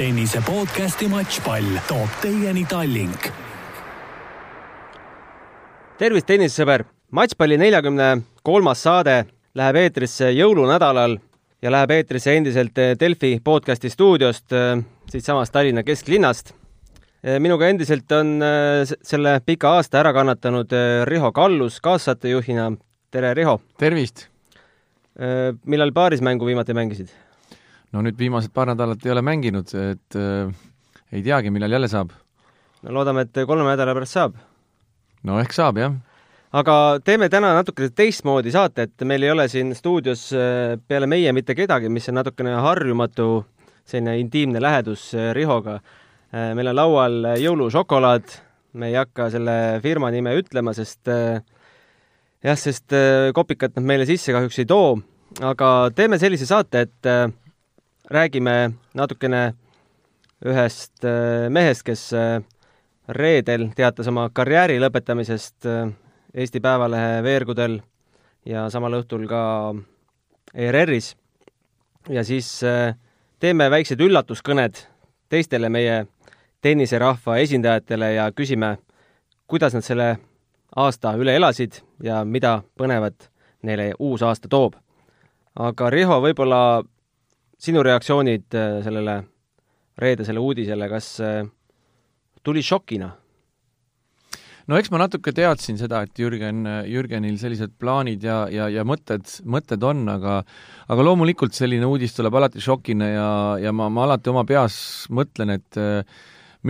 tennise podcasti Matšpall toob teieni Tallink. tervist, tennisesõber! matšpalli neljakümne kolmas saade läheb eetrisse jõulunädalal ja läheb eetrisse endiselt Delfi podcasti stuudiost siitsamast Tallinna kesklinnast. minuga endiselt on selle pika aasta ära kannatanud Riho Kallus kaassaatejuhina. tere, Riho! tervist! millal paarismängu viimati mängisid? No nüüd viimased paar nädalat ei ole mänginud, et äh, ei teagi, millal jälle saab. no loodame, et kolme nädala pärast saab. no ehk saab, jah. aga teeme täna natuke teistmoodi saate, et meil ei ole siin stuudios äh, peale meie mitte kedagi, mis on natukene harjumatu selline intiimne lähedus äh, Rihoga. Äh, meil on laual jõulušokolaad, me ei hakka selle firma nime ütlema, sest jah, sest kopikat nad meile sisse kahjuks ei too, aga teeme sellise saate, et räägime natukene ühest mehest, kes reedel teatas oma karjääri lõpetamisest Eesti Päevalehe veergudel ja samal õhtul ka ERR-is. ja siis teeme väiksed üllatuskõned teistele meie tenniserahva esindajatele ja küsime, kuidas nad selle aasta üle elasid ja mida põnevat neile uus aasta toob. aga Riho, võib-olla sinu reaktsioonid sellele reedesele uudisele, kas tuli šokina? no eks ma natuke teadsin seda, et Jürgen, Jürgenil sellised plaanid ja, ja, ja mõtted, mõtted on, aga aga loomulikult selline uudis tuleb alati šokina ja, ja ma, ma alati oma peas mõtlen, et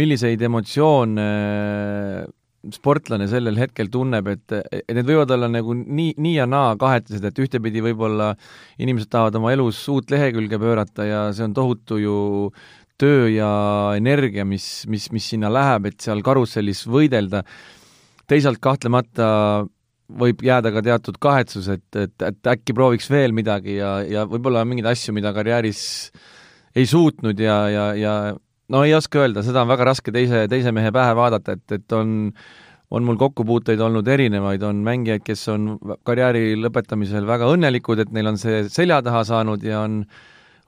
milliseid emotsioone sportlane sellel hetkel tunneb, et, et need võivad olla nagu nii, nii ja naa kahetised, et ühtepidi võib-olla inimesed tahavad oma elus uut lehekülge pöörata ja see on tohutu ju töö ja energia, mis, mis, mis sinna läheb, et seal karussellis võidelda, teisalt kahtlemata võib jääda ka teatud kahetsus, et, et, et äkki prooviks veel midagi ja, ja võib-olla mingeid asju, mida karjääris ei suutnud ja, ja, ja no ei oska öelda, seda on väga raske teise, teise mehe pähe vaadata, et, et on on mul kokkupuuteid olnud erinevaid, on mängijaid, kes on karjääri lõpetamisel väga õnnelikud, et neil on see selja taha saanud ja on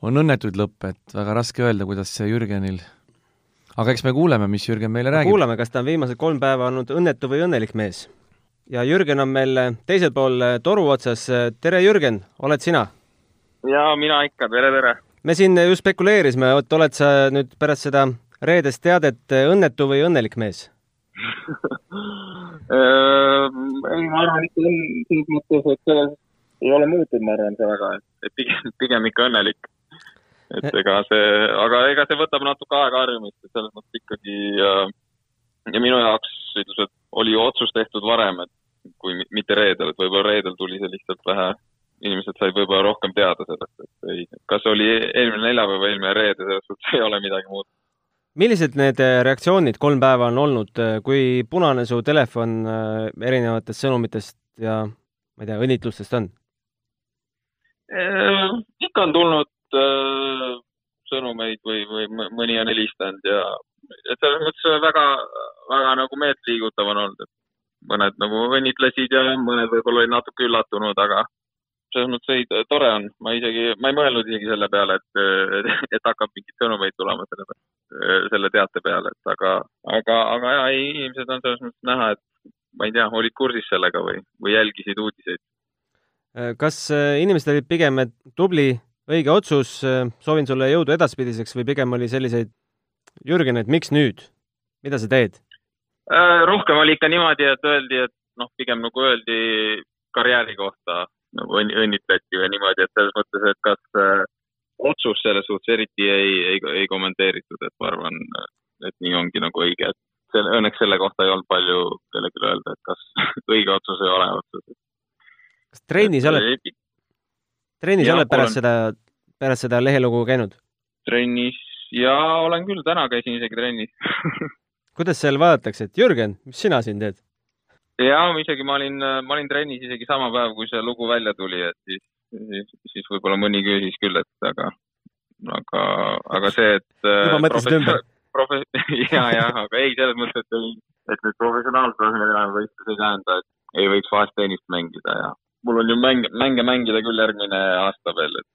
on õnnetuid lõppe, et väga raske öelda, kuidas see Jürgenil aga eks me kuuleme, mis Jürgen meile räägib. kuulame, kas ta on viimased kolm päeva olnud õnnetu või õnnelik mees. ja Jürgen on meil teisel pool toru otsas. tere, Jürgen, oled sina? jaa, mina ikka, tere, tere! Me siin just spekuleerisime, et oled sa nüüd pärast seda reedest teadet õnnetu või õnnelik mees? Ei, ma arvan ikka selles mõttes, et selles ei ole muutunud, ma arvan, see väga, et pigem, pigem ikka õnnelik. Et ega see, aga ega see võtab natuke aega harjumist, et selles mõttes ikkagi ja, ja minu jaoks et oli ju otsus tehtud varem, et kui mitte reedel, et võib-olla reedel tuli see lihtsalt vähe, inimesed said võib-olla rohkem teada sellest, kas oli eelmine neljapäev eelmine reede, selles suhtes ei ole midagi muud. millised need reaktsioonid kolm päeva on olnud, kui punane su telefon äh, erinevatest sõnumitest ja ma ei tea, õnnitlustest on? Äh, ikka on tulnud äh, sõnumeid või, või mõni on helistanud ja et selles mõttes väga, väga nagu meeltliigutav on olnud, et mõned nagu õnnitlesid ja mõned võib-olla olid natuke üllatunud, aga selles mõttes ei, tore on, ma isegi, ma ei mõelnud isegi selle peale, et, et hakkab mingeid sõnumeid tulema selle, selle teate peale, et aga, aga, aga jaa, ei, inimesed on selles mõttes näha, et ma ei tea, olid kursis sellega või, või jälgisid uudiseid. kas inimesed olid pigem, et tubli õige otsus, soovin sulle jõudu edaspidiseks või pigem oli selliseid, Jürgen, et miks nüüd, mida sa teed? rohkem oli ikka niimoodi, et öeldi, et noh, pigem nagu öeldi karjääri kohta nagu õnn, õnnitleti või niimoodi, et selles mõttes, et kas äh, otsus selles suhtes eriti ei, ei, ei kommenteeritud, et ma arvan, et nii ongi nagu õige, et selle, õnneks selle kohta ei olnud palju kellelegi öelda, et kas õige otsus või vale otsus. kas trennis oled, trennis ja, oled pärast olen... seda, pärast seda lehelugu käinud? trennis ja olen küll, täna käisin isegi trennis kuidas seal vaadatakse, et Jürgen, mis sina siin teed? Jaa, isegi ma olin, ma olin trennis isegi sama päev, kui see lugu välja tuli, et siis, siis, siis võib-olla mõni küsis küll, et aga, aga, aga see, et juba mõtlesid ümber? profe-, ja, jah, aga ei, selles mõttes, et ei, et nüüd professionaaltasemel enam võistlus ei tähenda, et ei võiks vahest tennist mängida ja mul on ju mänge, mänge mängida küll järgmine aasta veel, et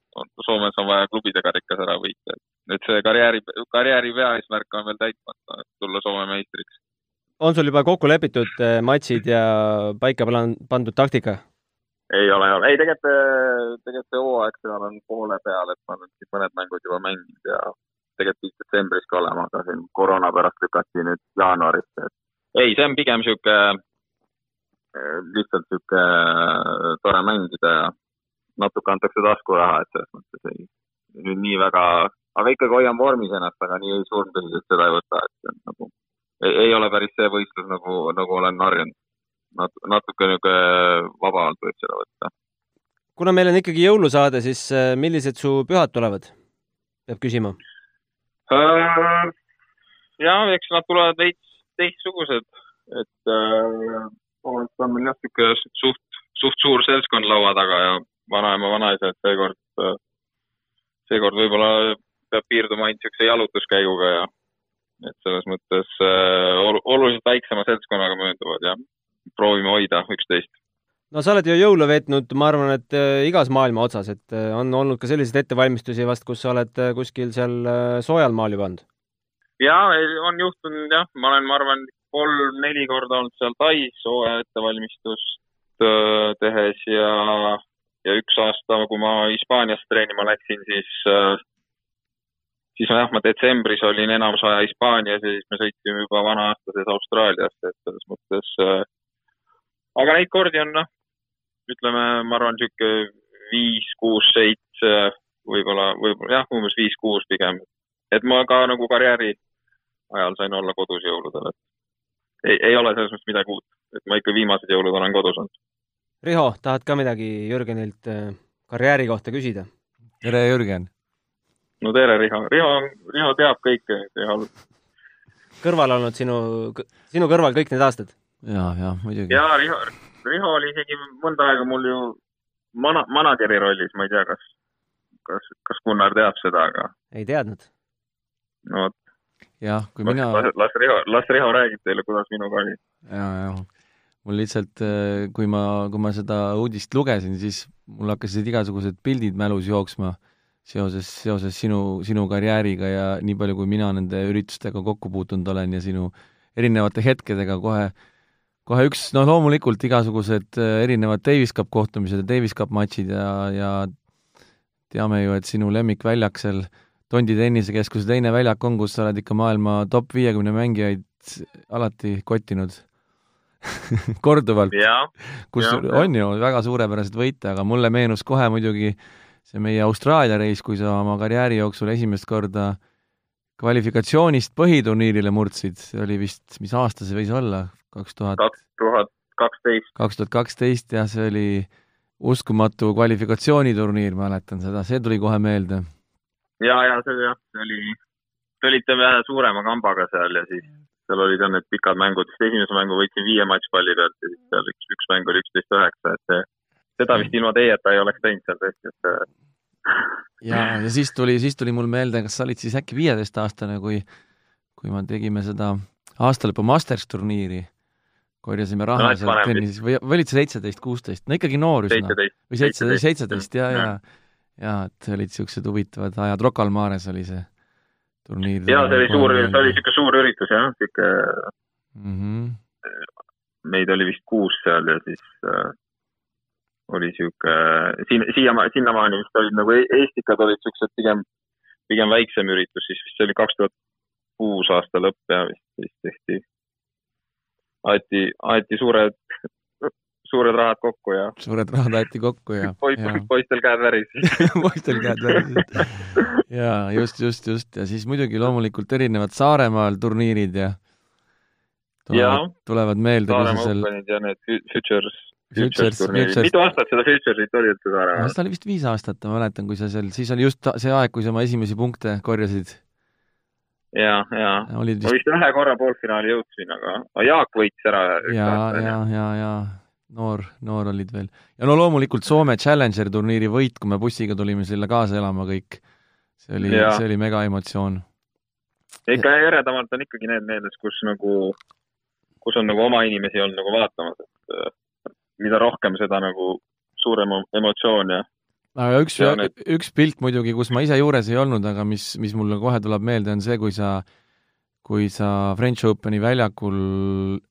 Soomes on vaja klubide karikas ära võita, et see karjääri, karjääri peaeesmärk on veel täitmata, tulla Soome meistriks. On sul juba kokku lepitud äh, matšid ja paika pandud taktika? ei ole, ei ole, ei tegelikult, tegelikult see hooaeg seal on poole peal, et ma olen siin mõned mängud juba mänginud ja tegelikult pidi detsembris ka olema, aga siin koroona pärast lükati nüüd jaanuarisse, et ei, see on pigem sihuke, lihtsalt sihuke tore mängida ja natuke antakse taskuraha, et selles mõttes ei, nüüd nii väga, aga ikkagi hoian vormis ennast, aga nii surmtõsiselt seda ei võta, et see on nagu, ei ole päris see võistlus nagu, nagu olen harjunud. Nat-, natuke niisugune vabamalt võib seda võtta. kuna meil on ikkagi jõulusaade, siis äh, millised su pühad tulevad? peab küsima. Äh, ja eks nad tulevad veits teistsugused, et äh, tavaliselt on meil jah, niisugune suht, suht suur seltskond laua taga ja vanaema, vanaisa, et seekord, seekord võib-olla peab piirduma ainult niisuguse jalutuskäiguga ja et selles mõttes äh, olu- oluliselt väiksema seltskonnaga mööduvad ja proovime hoida üksteist. no sa oled ju jõule veetnud, ma arvan, et äh, igas maailma otsas, et äh, on olnud ka selliseid ettevalmistusi vast, kus sa oled kuskil seal soojal maal juba olnud. ja on juhtunud jah, ma olen, ma arvan, kolm-neli korda olnud seal Tais hooaja ettevalmistust tehes ja, ja üks aasta, kui ma Hispaanias treenima läksin, siis, siis jah, ma detsembris olin enamus aja Hispaanias ja siis me sõitsime juba vana-aasta sees Austraaliasse, et selles mõttes. aga neid kordi on noh, ütleme, ma arvan, niisugune viis, kuus, seitse, võib-olla, võib-olla jah, umbes viis-kuus pigem. et ma ka nagu karjääri ajal sain olla kodus jõuludel, et ei, ei ole selles mõttes midagi uut, et ma ikka viimased jõulud olen kodus olnud. Riho, tahad ka midagi Jürgenilt äh, karjääri kohta küsida? tere, Jürgen! No tere, Riho, Riho, Riho teab kõike, Riho kõrval olnud sinu, sinu kõrval kõik need aastad? ja, ja muidugi. ja Riho, Riho oli isegi mõnda aega mul ju mana-, manageri rollis, ma ei tea, kas, kas, kas Gunnar teab seda, aga ei teadnud. no vot, jah, kui las, mina las, Riho, las Riho räägib teile, kuidas minuga oli. ja, ja mul lihtsalt, kui ma, kui ma seda uudist lugesin, siis mul hakkasid igasugused pildid mälus jooksma seoses, seoses sinu, sinu karjääriga ja nii palju, kui mina nende üritustega kokku puutunud olen ja sinu erinevate hetkedega kohe, kohe üks, noh loomulikult igasugused äh, erinevad Davis Cup kohtumised ja Davis Cup matšid ja, ja teame ju, et sinu lemmikväljak seal Tondi tennisekeskuse teine väljak on, kus sa oled ikka maailma top viiekümne mängijaid alati kottinud korduvalt, kus ja, on ju väga suurepäraseid võite, aga mulle meenus kohe muidugi see meie Austraalia reis, kui sa oma karjääri jooksul esimest korda kvalifikatsioonist põhiturniirile murdsid, see oli vist, mis aasta see võis olla, kaks tuhat, kaks tuhat kaksteist, kaks tuhat kaksteist jah, see oli uskumatu kvalifikatsiooniturniir, mäletan seda, see tuli kohe meelde. ja, ja see jah, see oli, te olite vähe suurema kambaga seal ja siis seal olid jah need pikad mängud, vist esimese mängu võitsin viie matšpalli pealt ja siis seal üks, üks mäng oli üksteist üheksa, et see, seda vist ilma teieta ei oleks teinud seal tõesti, et äh, ja, ja siis tuli, siis tuli mul meelde, kas sa olid siis äkki viieteistaastane, kui, kui me tegime seda aastalõpu Masters turniiri, korjasime raha No, vanem tennises või, või olid sa seitseteist, kuusteist, no ikkagi noor üsna. seitseteist, või seitseteist, seitseteist. ja, ja ja et olid siuksed huvitavad ajad, Rocca al Mares oli see turniir. ja see oli suur, see oli niisugune suur üritus jah, niisugune, mm. -hmm. meid oli vist kuus seal ja siis äh, oli niisugune, siin, siia, sinnamaani vist olid nagu e- Eestikad olid niisugused pigem, pigem väiksem üritus, siis vist see oli kaks tuhat kuus aasta lõpp ja vist, siis tehti, aeti, aeti suured, suured rahad kokku ja suured rahad aeti kokku ja, ja, poistel käed värisid. poistel käed värisid. jaa, just, just, just ja siis muidugi loomulikult erinevad Saaremaal turniirid ja tulevad, tulevad meelde, sa seal ja need Fu- Futures, Futures, Futures mitu aastat seda Futuresit oli üldse Saaremaal? seda oli vist viis aastat, ma mäletan, kui sa seal, siis oli just see aeg, kui sa oma esimesi punkte korjasid. ja, ja ma vist vist ühe korra poolfinaali jõudsin, aga aga Jaak võitis ära. ja, ja, ja, ja noor, noor olid veel. ja no loomulikult Soome Challenger turniiri võit, kui me bussiga tulime selle kaasa elama kõik. see oli, see oli mega emotsioon. ikka eredamalt on ikkagi need meeles, kus nagu, kus on nagu oma inimesi olnud nagu vaatamas, et mida rohkem, seda nagu suurem emotsioon ja aga üks üks pilt muidugi, kus ma ise juures ei olnud, aga mis, mis mulle kohe tuleb meelde, on see, kui sa kui sa French Openi väljakul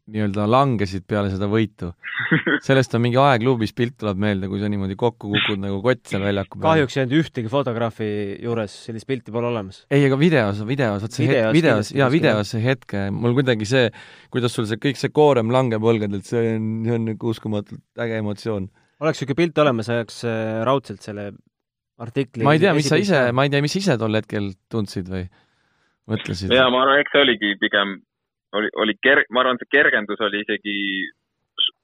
nii-öelda langesid peale seda võitu. sellest on mingi aegluubis pilt tuleb meelde, kui sa niimoodi kokku kukud nagu kott seal väljaku peal. kahjuks ei olnud ühtegi fotograafi juures, sellist pilti pole olemas. ei, aga videos, videos, vot see Videos hetk, videos, jaa, videos see hetk, mul kuidagi see, kuidas sul see kõik see koorem langeb õlgadelt, see on, see on nagu uskumatult äge emotsioon. oleks niisugune pilt olemas, oleks äh, raudselt selle artikli ma ei tea, mis sa ise, ma ei tea, mis ise tol hetkel tundsid või mõtlesid? ja ma arvan, eks see oligi pigem, oli, oli ker-, ma arvan, see kergendus oli isegi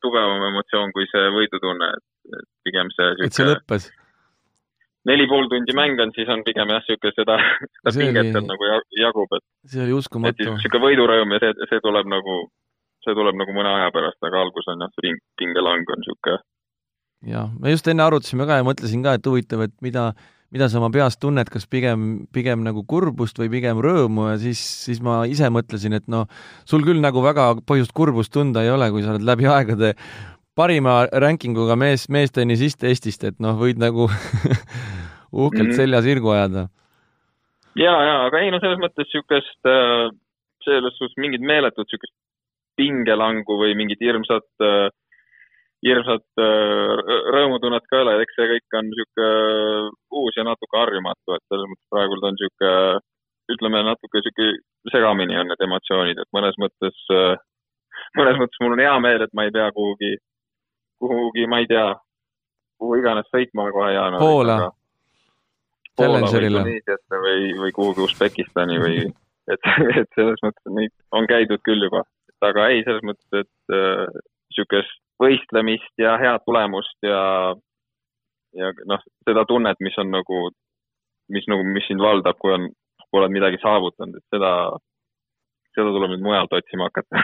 tugevam emotsioon kui see võidutunne, et pigem see et see lõppes? neli pool tundi mäng on, siis on pigem jah, sihuke seda, seda pinget oli- nagu ja- jagub, et, see oli uskumatu siis. sihuke võidurõõm ja see, see tuleb nagu, see tuleb nagu mõne aja pärast, aga algus on jah, see ping- pingelang on sihuke jah, me just enne arutasime ka ja mõtlesin ka, et huvitav, et mida, mida sa oma peas tunned, kas pigem, pigem nagu kurbust või pigem rõõmu ja siis, siis ma ise mõtlesin, et noh, sul küll nagu väga põhjust kurbust tunda ei ole, kui sa oled läbi aegade parima rankinguga mees, meestennisist Eestist, et noh, võid nagu uhkelt Mhm. selja sirgu ajada. ja, ja, aga ei no selles mõttes siukest, selles suhtes mingit meeletut siukest pingelangu või mingit hirmsat äh, rõ- rõõmutunnet ka ei ole, eks see kõik on sihuke uus ja natuke harjumatu, et selles mõttes praegult on sihuke, ütleme natuke sihuke segamini on need emotsioonid, et mõnes mõttes, mõnes mõttes mul on hea meel, et ma ei pea kuhugi, kuhugi, ma ei tea, kuhu iganes sõitma kohe jaanuaris. Poola. Poola või. Tuneesiasse või, või kuhugi Usbekistani või et, et selles mõttes neid on käidud küll juba, aga ei, selles mõttes, et äh, niisugust võistlemist ja head tulemust ja, ja noh, seda tunnet, mis on nagu, mis nagu, mis sind valdab, kui on, kui oled midagi saavutanud, et seda, seda tuleb nüüd mujalt otsima hakata.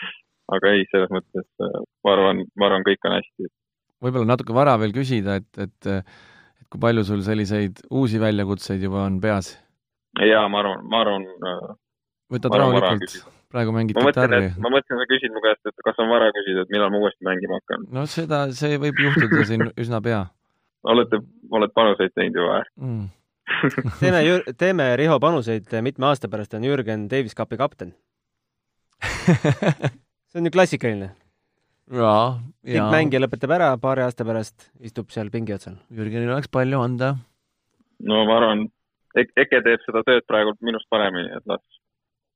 aga ei, selles mõttes äh, ma arvan, ma arvan, kõik on hästi. võib-olla natuke vara veel küsida, et, et et kui palju sul selliseid uusi väljakutseid juba on peas? ja ma arvan, ma arvan äh, võtad rahulikult praegu mängid ma mõtlen, kitarri ma mõtlen, sa küsid mu käest, et kas on vara küsida, et millal ma uuesti mängima hakkan. no seda, see võib juhtuda siin üsna pea olete, oled panuseid teinud juba? mm. teeme, teeme Riho panuseid mitme aasta pärast on Jürgen Davis Cupi kapten. see on ju klassikaline. jaa, jaa. tippmängija lõpetab ära, paari aasta pärast istub seal pingi otsal. Jürgenil oleks palju anda. no ma arvan, Eke teeb seda tööd praegu minust paremini, et las,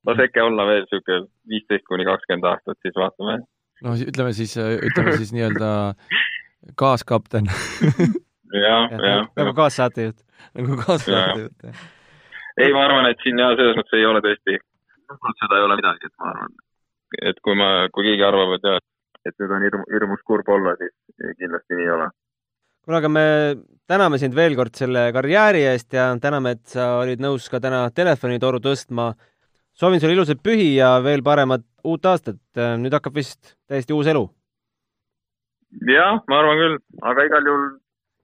las Eke olla veel sihuke viisteist kuni kakskümmend aastat, siis vaatame. no ütleme siis, ütleme siis nii-öelda kaaskapten jah, jah. nagu kaassaatejuht. nagu kaassaatejuht. ei, ma arvan, et siin jah, selles mõttes ei ole tõesti, seda ei ole midagi, et ma arvan, et kui ma, kui keegi arvab, et jah, et nüüd on hirm, hirmus kurb olla, siis kindlasti nii ei ole. kuule, aga me täname sind veel kord selle karjääri eest ja täname, et sa olid nõus ka täna telefonitoru tõstma. Soovin sulle ilusaid pühi ja veel paremat uut aastat. nüüd hakkab vist täiesti uus elu. jah, ma arvan küll, aga igal juhul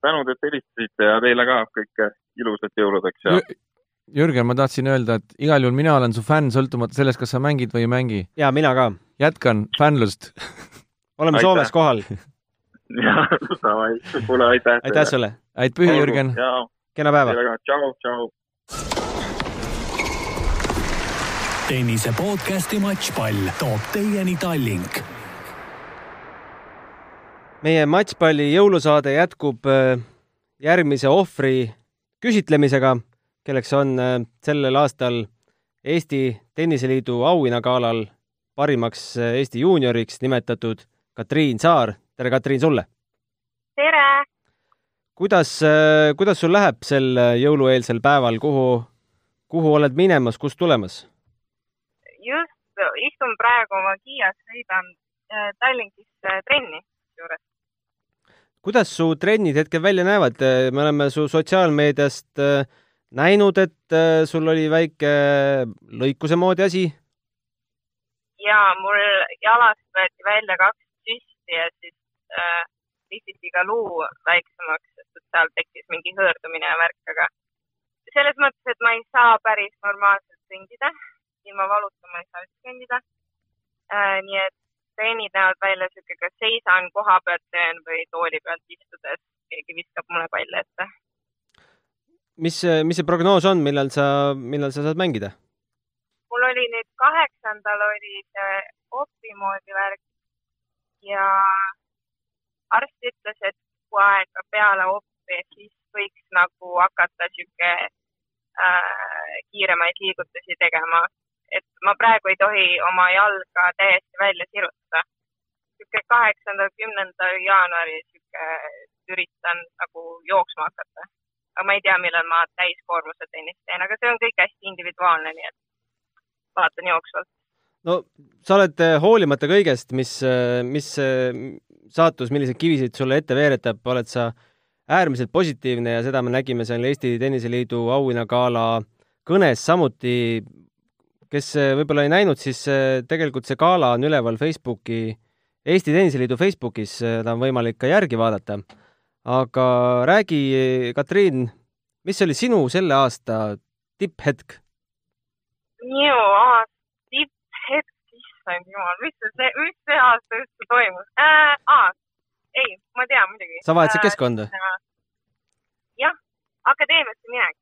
tänud, et helistasite ja teile ka kõike ilusat jõuludeks ja Jürgen, ma tahtsin öelda, et igal juhul mina olen su fänn, sõltumata sellest, kas sa mängid või ei mängi. ja mina ka. jätkan fännlust. oleme Aitäh. Soomes kohal. jah, davai, kuule aitäh. aitäh. sulle. häid pühi, Jürgen. kena päeva. tšau, tšau. Tennise podcasti Matšpall toob teieni Tallink meie matšpalli jõulusaade jätkub äh, järgmise ohvri küsitlemisega, kelleks on äh, sellel aastal Eesti Tenniseliidu auhinnagalal parimaks äh, Eesti juunioriks nimetatud Katriin Saar. tere, Katriin, sulle! tere! kuidas, kuidas sul läheb sel jõulueelsel päeval, kuhu, kuhu oled minemas, kust tulemas? Istun praegu oma Kiias, sõidan Tallinkisse trenni juures. kuidas su trennid hetkel välja näevad? me oleme su sotsiaalmeediast näinud, et sul oli väike lõikuse moodi asi. jaa, mul jalast võeti välja kaks süsti ja siis äh, lihviti ka luu väiksemaks, sest seal tekkis mingi hõõrdumine ja värk, aga selles mõttes, et ma ei saa päris normaalselt kõndida, ilma valuta ma ei saa üldse kõndida äh,. nii et trennid näevad välja sihuke, kas seisan koha pealt teen või tooli pealt istudes keegi viskab mulle palli ette. mis, mis see prognoos on, millal sa, millal sa saad mängida? mul oli nüüd kaheksandal oli see opi moodi värk ja arst ütles, et kuu aega peale opi, siis võiks nagu hakata sihuke äh, kiiremaid liigutusi tegema. Et ma praegu ei tohi oma jalga täiesti välja sirutada. sihuke kaheksandal, kümnendal jaanuaril sihuke üritan nagu jooksma hakata. aga ma ei tea, millal ma täiskoormuse tennist teen, aga see on kõik hästi individuaalne, nii et vaatan jooksvalt. no sa oled eh, hoolimata kõigest, mis, eh, mis eh, saatus, milliseid kivisid sulle ette veeretab, oled sa äärmiselt positiivne ja seda me nägime seal Eesti Tenniseliidu auhinnagala kõnes samuti. Kes võib-olla ei näinud, siis tegelikult see gala on üleval Facebooki, Eesti Tenniseliidu Facebookis, seda on võimalik ka järgi vaadata. aga räägi, Katriin, mis oli sinu selle aasta tipphetk? minu aasta tipphetk, issand jumal, mis see, mis see aasta üldse toimus äh,? aa, ei, ma tean muidugi. sa vahetasid keskkonda? jah, akadeemiasse minek,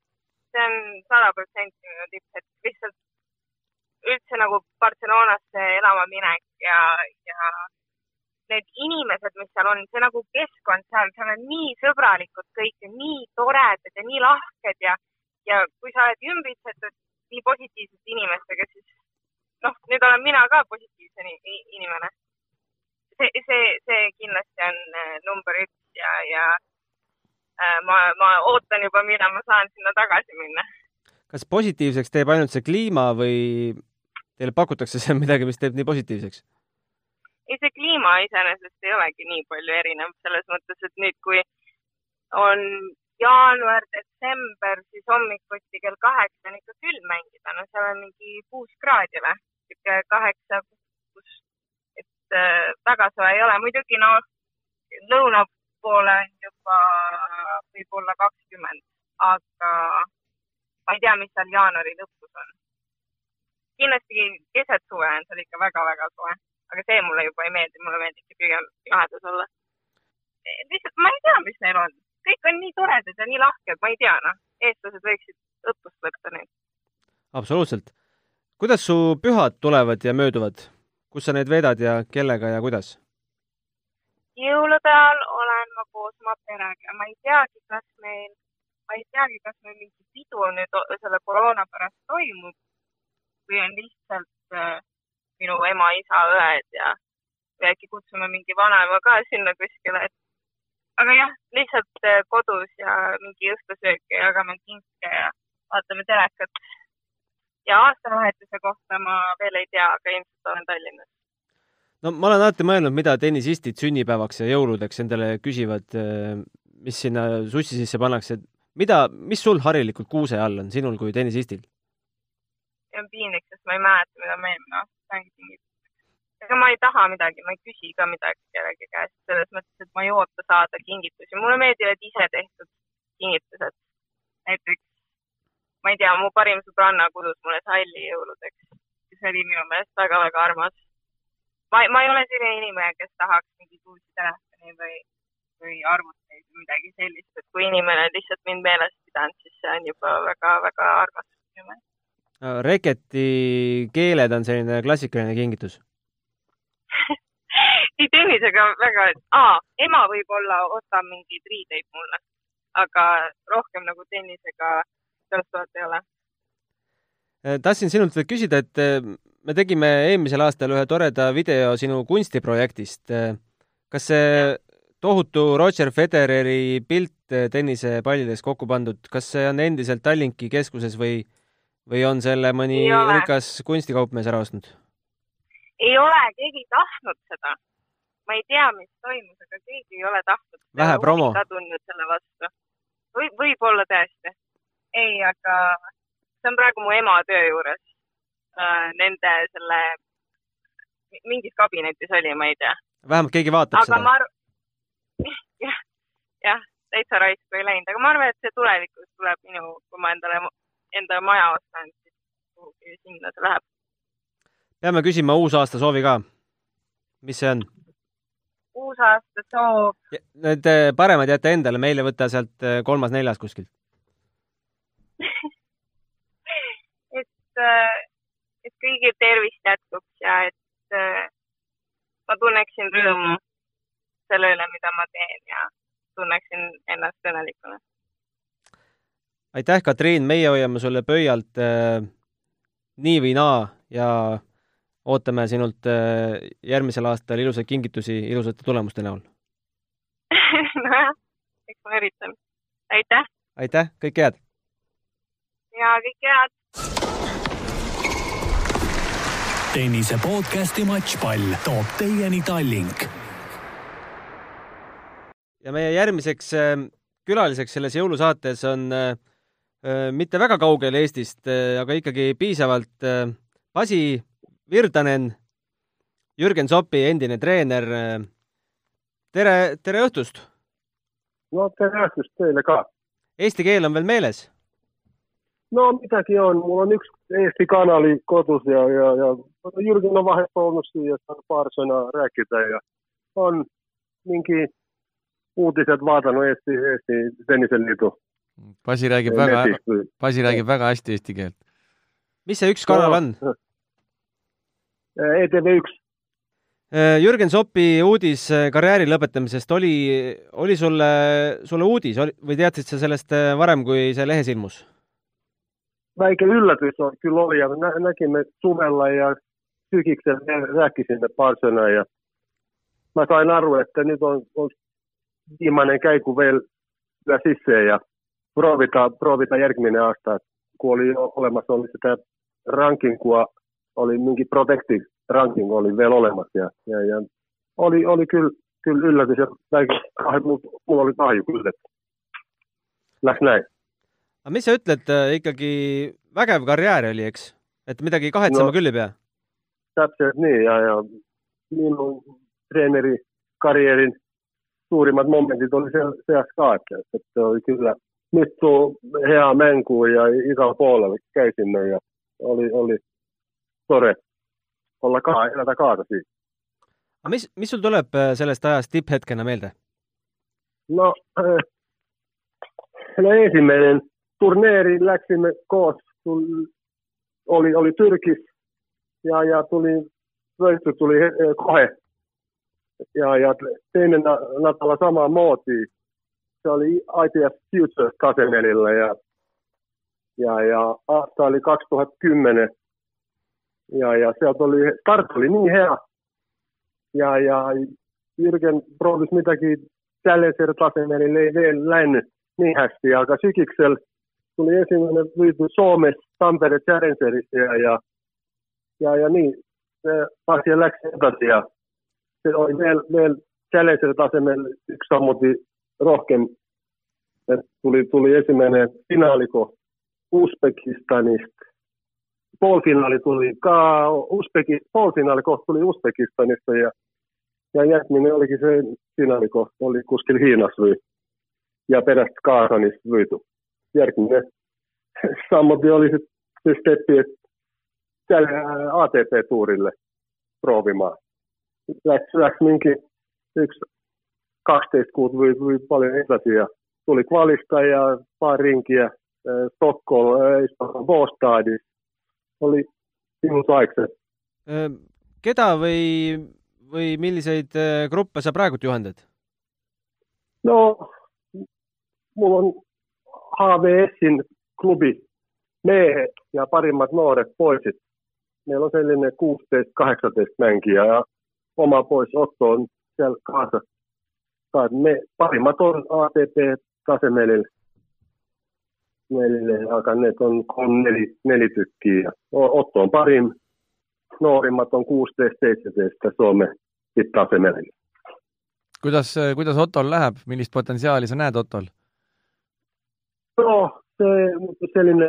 see on sada protsenti minu tipphetk, lihtsalt üldse nagu Barcelonasse elama minek ja, ja need inimesed, mis seal on, see nagu keskkond seal, seal on nii sõbralikud kõik nii toredad ja nii lahked ja, ja kui sa oled ümbritsetud nii positiivsete inimestega, siis noh, nüüd olen mina ka positiivse inimene. see, see, see kindlasti on äh, number üks ja, ja äh, ma, ma ootan juba, millal ma saan sinna tagasi minna. kas positiivseks teeb ainult see kliima või teile pakutakse seal midagi, mis teeb nii positiivseks? ei, see kliima iseenesest ei olegi nii palju erinev selles mõttes, et nüüd, kui on jaanuar, detsember, siis hommikuti kell kaheksa on ikka külm mängida, no seal on mingi kuus kraadi või, sihuke kaheksa, kuus, et äh, väga soe ei ole, muidugi no lõuna poole on juba võib-olla kakskümmend, aga ma ei tea, mis seal jaanuari lõpus on. Kindlasti keset suve on seal ikka väga-väga soe, aga see mulle juba ei meeldi, mulle meeldibki pigem jahedas olla. lihtsalt ma ei tea, mis neil on kõik on nii toredad ja nii lahked, ma ei tea, noh, eestlased võiksid õppust võtta nüüd. absoluutselt. kuidas su pühad tulevad ja mööduvad? kus sa neid veedad ja kellega ja kuidas? jõulude ajal olen ma koos oma perega, ma ei teagi, kas meil, ma ei teagi, kas meil mingi pidu nüüd selle koroona pärast toimub või on lihtsalt äh, minu ema, isa, õed ja või äkki kutsume mingi vanaema ka sinna kuskile, et aga jah, lihtsalt äh, kodus ja mingi õhtusöök ja jagame kinke ja vaatame telekat. ja aastavahetuse kohta ma veel ei tea, aga ilmselt olen Tallinnas. no ma olen alati mõelnud, mida tennisistid sünnipäevaks ja jõuludeks endale küsivad, äh, mis sinna sussi sisse pannakse. mida, mis sul harilikult kuuse all on, sinul kui tennisistil? See on piinlik, sest ma ei mäleta, mida ma eelmine aasta mängisin ega ma ei taha midagi, ma ei küsi ka midagi kellegi käest, selles mõttes, et ma ei oota saada kingitusi, mulle meeldivad ise tehtud kingitused. näiteks, ma ei tea, mu parim sõbranna kudus mulle salli jõuludeks, see oli minu meelest väga-väga armas. ma, ma ei ole selline inimene, kes tahaks mingeid uusi telefoni või, või arvuteid või midagi sellist, et kui inimene on lihtsalt mind meeles pidanud, siis see on juba väga-väga armas minu meelest. Reketi keeled on selline klassikaline kingitus ei tennisega väga, aa, ema võib-olla ostab mingeid riideid mulle, aga rohkem nagu tennisega sellest vahet ei ole. Äh, tahtsin sinult veel küsida, et äh, me tegime eelmisel aastal ühe toreda video sinu kunstiprojektist. Äh, kas see tohutu Roger Federeri pilt tennisepallides kokku pandud, kas see on endiselt Tallinki keskuses või, või on selle mõni rikas kunstikaupmees ära ostnud? ei ole, keegi ei tahtnud seda. ma ei tea, mis toimus, aga keegi ei ole tahtnud. vähe promo. tundnud selle vastu. või, võib-olla tõesti. ei, aga see on praegu mu ema töö juures äh,. Nende selle, mingis kabinetis oli, ma ei tea. vähemalt keegi vaatab aga seda. ma arvan, jah, jah, täitsa raisku ei läinud, aga ma arvan, et see tulevikus tuleb minu, kui ma endale, enda maja ostan, siis kuhugi sinna see läheb peame küsima uusaasta soovi ka. mis see on? uus uusaasta soov Need eh, paremad jäta endale, meile võta sealt eh, kolmas-neljas kuskilt. et, äh, et kõigil tervist jätkuks ja et ma tunneksin rõõmu selle üle, mida ma teen ja tunneksin ennast õnnelikuna. Aitäh, Katriin, meie hoiame sulle pöialt äh, nii või naa ja ootame sinult äh, järgmisel aastal ilusaid kingitusi ilusate tulemuste näol. nojah, eks ma üritan. aitäh aitäh, kõike head! ja kõike head! tennise podcasti Matšpall toob teieni Tallink. ja meie järgmiseks äh, külaliseks selles jõulusaates on äh, äh, mitte väga kaugel Eestist, aga ikkagi piisavalt Pasi Virtanen, Jürgen Sopi endine treener. tere, tere õhtust! no tere õhtust teile ka! Eesti keel on veel meeles? no midagi on, mul on üks Eesti kanali kodus ja, ja, ja Jürgen on vahel toonud siia paar sõna rääkida ja on mingi uudised vaadanud Eesti, Eesti Tenniseliidu. Pasi räägib väga, Pasi räägib väga hästi eesti keelt. mis see üks kanal on no,? ETV üks. Äh, Jürgen Sopi uudis äh, karjääri lõpetamisest oli, oli sulle, sulle uudis oli, või teadsid sa sellest äh, varem, kui see lehes ilmus? väike üllatus on, küll oli, aga nä nägime suvella ja sügisel rääkisime paar sõna ja ma sain aru, et nüüd on, on viimane käigu veel sisse ja proovida, proovida järgmine aasta, kui oli olemas, oli seda rankingua oli mingi protective ranking oli veel olemas ja, ja, ja oli, oli küll, küll üllatus ja väike, mul, mul oli kahju küll, et läks näin. aga mis sa ütled, äh, ikkagi vägev karjäär oli, eks? et midagi kahetsema no, küll ei pea? täpselt nii ja, ja minu treeneri karjääri suurimad momendid oli seal seas ka, et, et oli küll mitu hea mängu ja igal pool käisime ja oli, oli tore olla ka, elada kaasa siis. aga mis, mis sul tuleb äh, sellest ajast tipphetkena meelde? no, äh, no esimene turneeri läksime koos, oli, oli Türgis ja, ja tuli, võitu tuli äh, kohe. ja, ja teine nädala samamoodi, see oli ITF Futures tasemelillä ja, ja, ja aasta oli kaks tuhat kymmenen ja, ja sealt oli, start oli nii hea. ja, ja Jürgen proovis midagi challenger tasemel, ei veel läinud nii hästi, aga sügisel tuli esimene võidu Soomes Tampere Challengeris ja, ja, ja, ja nii see asi läks edasi ja see oli veel, veel Challenger tasemel üks samuti rohkem. et tuli, tuli esimene finaalikoht Usbekistanist poolfinaali tuli ka Usbeki, poolfinaali koht tuli Usbekistanista ja, ja järgmine olikin se finaalikoht, oli kuskil Hiinas või ja pärast Kaasanist võidu. järgmine samuti oli se, se steppi, että tälle ATP-tuurille proovimaan. Läks, läks minkin yksi 12 kuuta või, või paljon edasi ja tuli kvalista ja pari rinkiä äh, Stockholm, äh, Båstadissa oli ilus-aegsed. keda või, või milliseid gruppe sa praegult juhendad? no mul on HVS-in klubi mehed ja parimad noored poisid. meil on selline kuusteist, kaheksateist mängija ja oma poiss Otto on seal kaasas. me parimad on ATP tasemel neljä, aga need on kolm, neli, neli tykkiä. Otto on parin, noorimmat on 16-17 Suomen tipptasemel. kuidas, kuidas Ottol läheb, millist potentsiaali sa näed Ottol? no see selline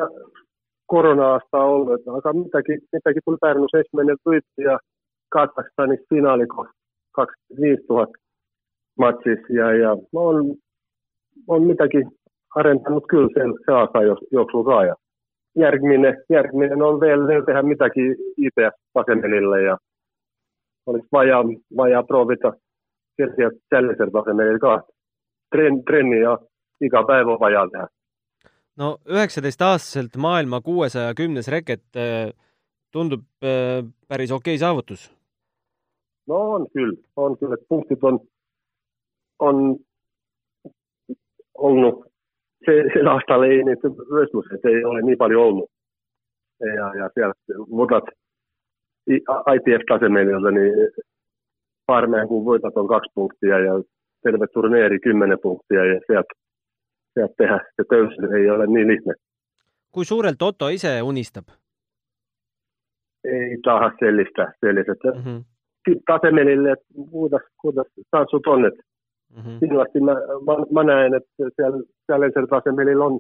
koroona-aasta ollut, aga midagi, midagi tuli Pärnus esimene võit ja Kasahstanis finaali kakskümmend viis tuhat matsis ja, ja on, on midagi arendanud kyllä sen, se aika juoksu raaja. Järgminen, järgminen on vielä, vielä tehdä mitäkin IPS-vasemelille ja olisi vajaa, vajaa provita kergelt challenger tasemel ka. trenn, trenni ja iga päev on vaja teha. no üheksateistaastaselt maailma kuuesaja kümnes reket äh, tundub äh, päris okei saavutus. no on küll, on küll, et punktid on, on olnud, see, sel aastal ei, neid võistluseid ei ole nii palju olnud. ja, ja sealt võtad ITF tasemel nii-öelda nii paar mängu võidad on kaks punkti ja, ja terve turneeri kümmene punkti ja, ja sealt, sealt teha see tõus ei ole nii lihtne. kui suurelt Otto ise unistab? ei taha sellist, sellised mm -hmm. tipptasemel, et kuidas, kuidas tantsud on, et mm -hmm. kindlasti ma, ma, ma näen, et seal, seal tasemel on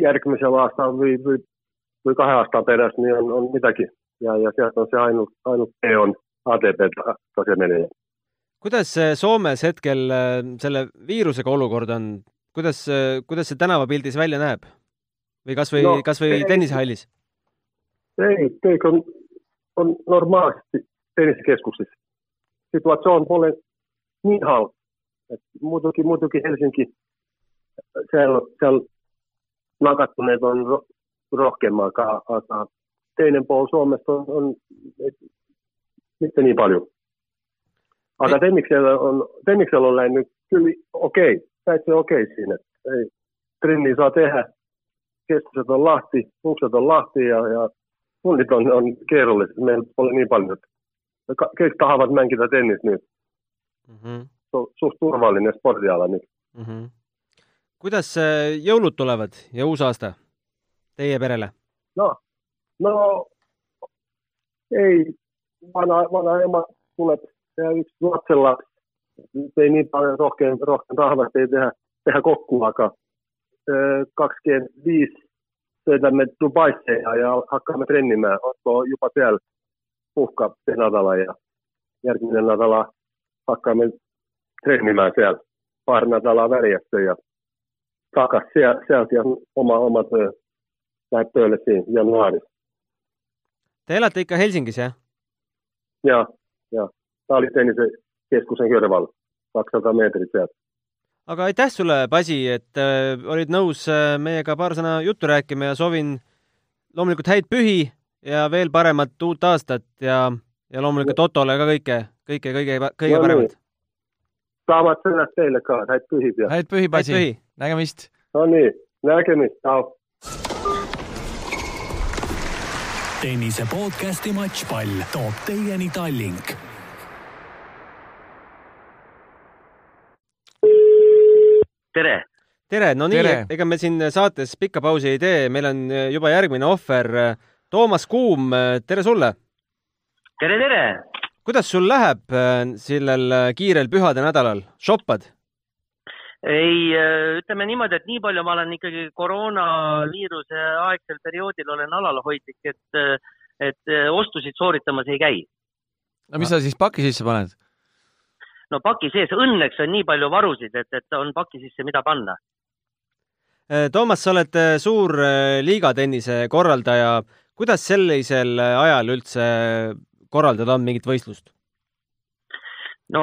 järgmisel aastal või, või, või kahe aasta pärast nii on, on midagi ja, ja sealt on see ainult, ainult tee on ATP tasemel. kuidas Soomes hetkel äh, selle viirusega olukord on, kuidas, äh, kuidas see tänavapildis välja näeb? või kas või no,, kas või tennisehallis? ei, kõik on on normaalisesti tenniskeskuksissa. Situatsioon pole niin halpa. Et muutenkin, muutenkin Helsinki, siellä, siellä nakattuneet on ro, rohkeammaa, aga teinen puoli Suomesta on, on mitte niin paljon. Aga Temmiksellä on, Temmiksellä on läinyt kyllä okei, okay. täytyy okei okay siinä. Ei, trenni saa tehdä, keskukset on lahti, ukset on lahti ja, ja Tunnit on, on keeruliset, meillä oli niin paljon, että kaikki tahavat mänkitä tennis nyt. Mm-hmm. Se on suht turvallinen spordiala nyt. Mm-hmm. kuidas jõulud tulevad ja uus aasta teie perele? no, no ei, vana, vana ema tuleb ja üks lapsella ei niin paljon rohkein, rohkein rahvasta ei tehdä, tehdä kokku, aga 25 sõidame Dubaisse ja, ja hakkame trennima. Otto juba seal puhkab see nädala ja järgmine nädala hakkame trennima seal paar nädala väljast ja takas seal, sealt ja oma, oma töö läheb tööle siin jaanuaris. Te elate ikka Helsingis, jah? ja, ja Tallinna keskuse kõrval, kakssada meetrit sealt aga aitäh sulle, Pasi, et äh, olid nõus äh, meiega paar sõna juttu rääkima ja soovin loomulikult häid pühi ja veel paremat uut aastat ja, ja loomulikult Ottole ka kõike, kõike, kõige, kõige no, paremat. Samad sõnad teile ka, häid pühi ja. häid pühi, Pasi, nägemist. no nii, nägemist, tšau. tennise podcasti Matšpall toob teieni Tallink tere! tere, no nii, ega me siin saates pikka pausi ei tee, meil on juba järgmine ohver. Toomas Kuum, tere sulle! tere, tere! Kuidas sul läheb äh, sellel kiirel pühade nädalal, shoppad? ei, ütleme niimoodi, et nii palju ma olen ikkagi koroonaviiruse aegsel perioodil olen alalhoidlik, et, et ostusid sooritamas ei käi. no mis sa siis paki sisse paned? no paki sees õnneks on nii palju varusid, et, et on paki sisse, mida panna. Äh, Toomas, sa oled äh, suur äh, liigatennise korraldaja. kuidas sellisel ajal üldse korraldada on mingit võistlust? no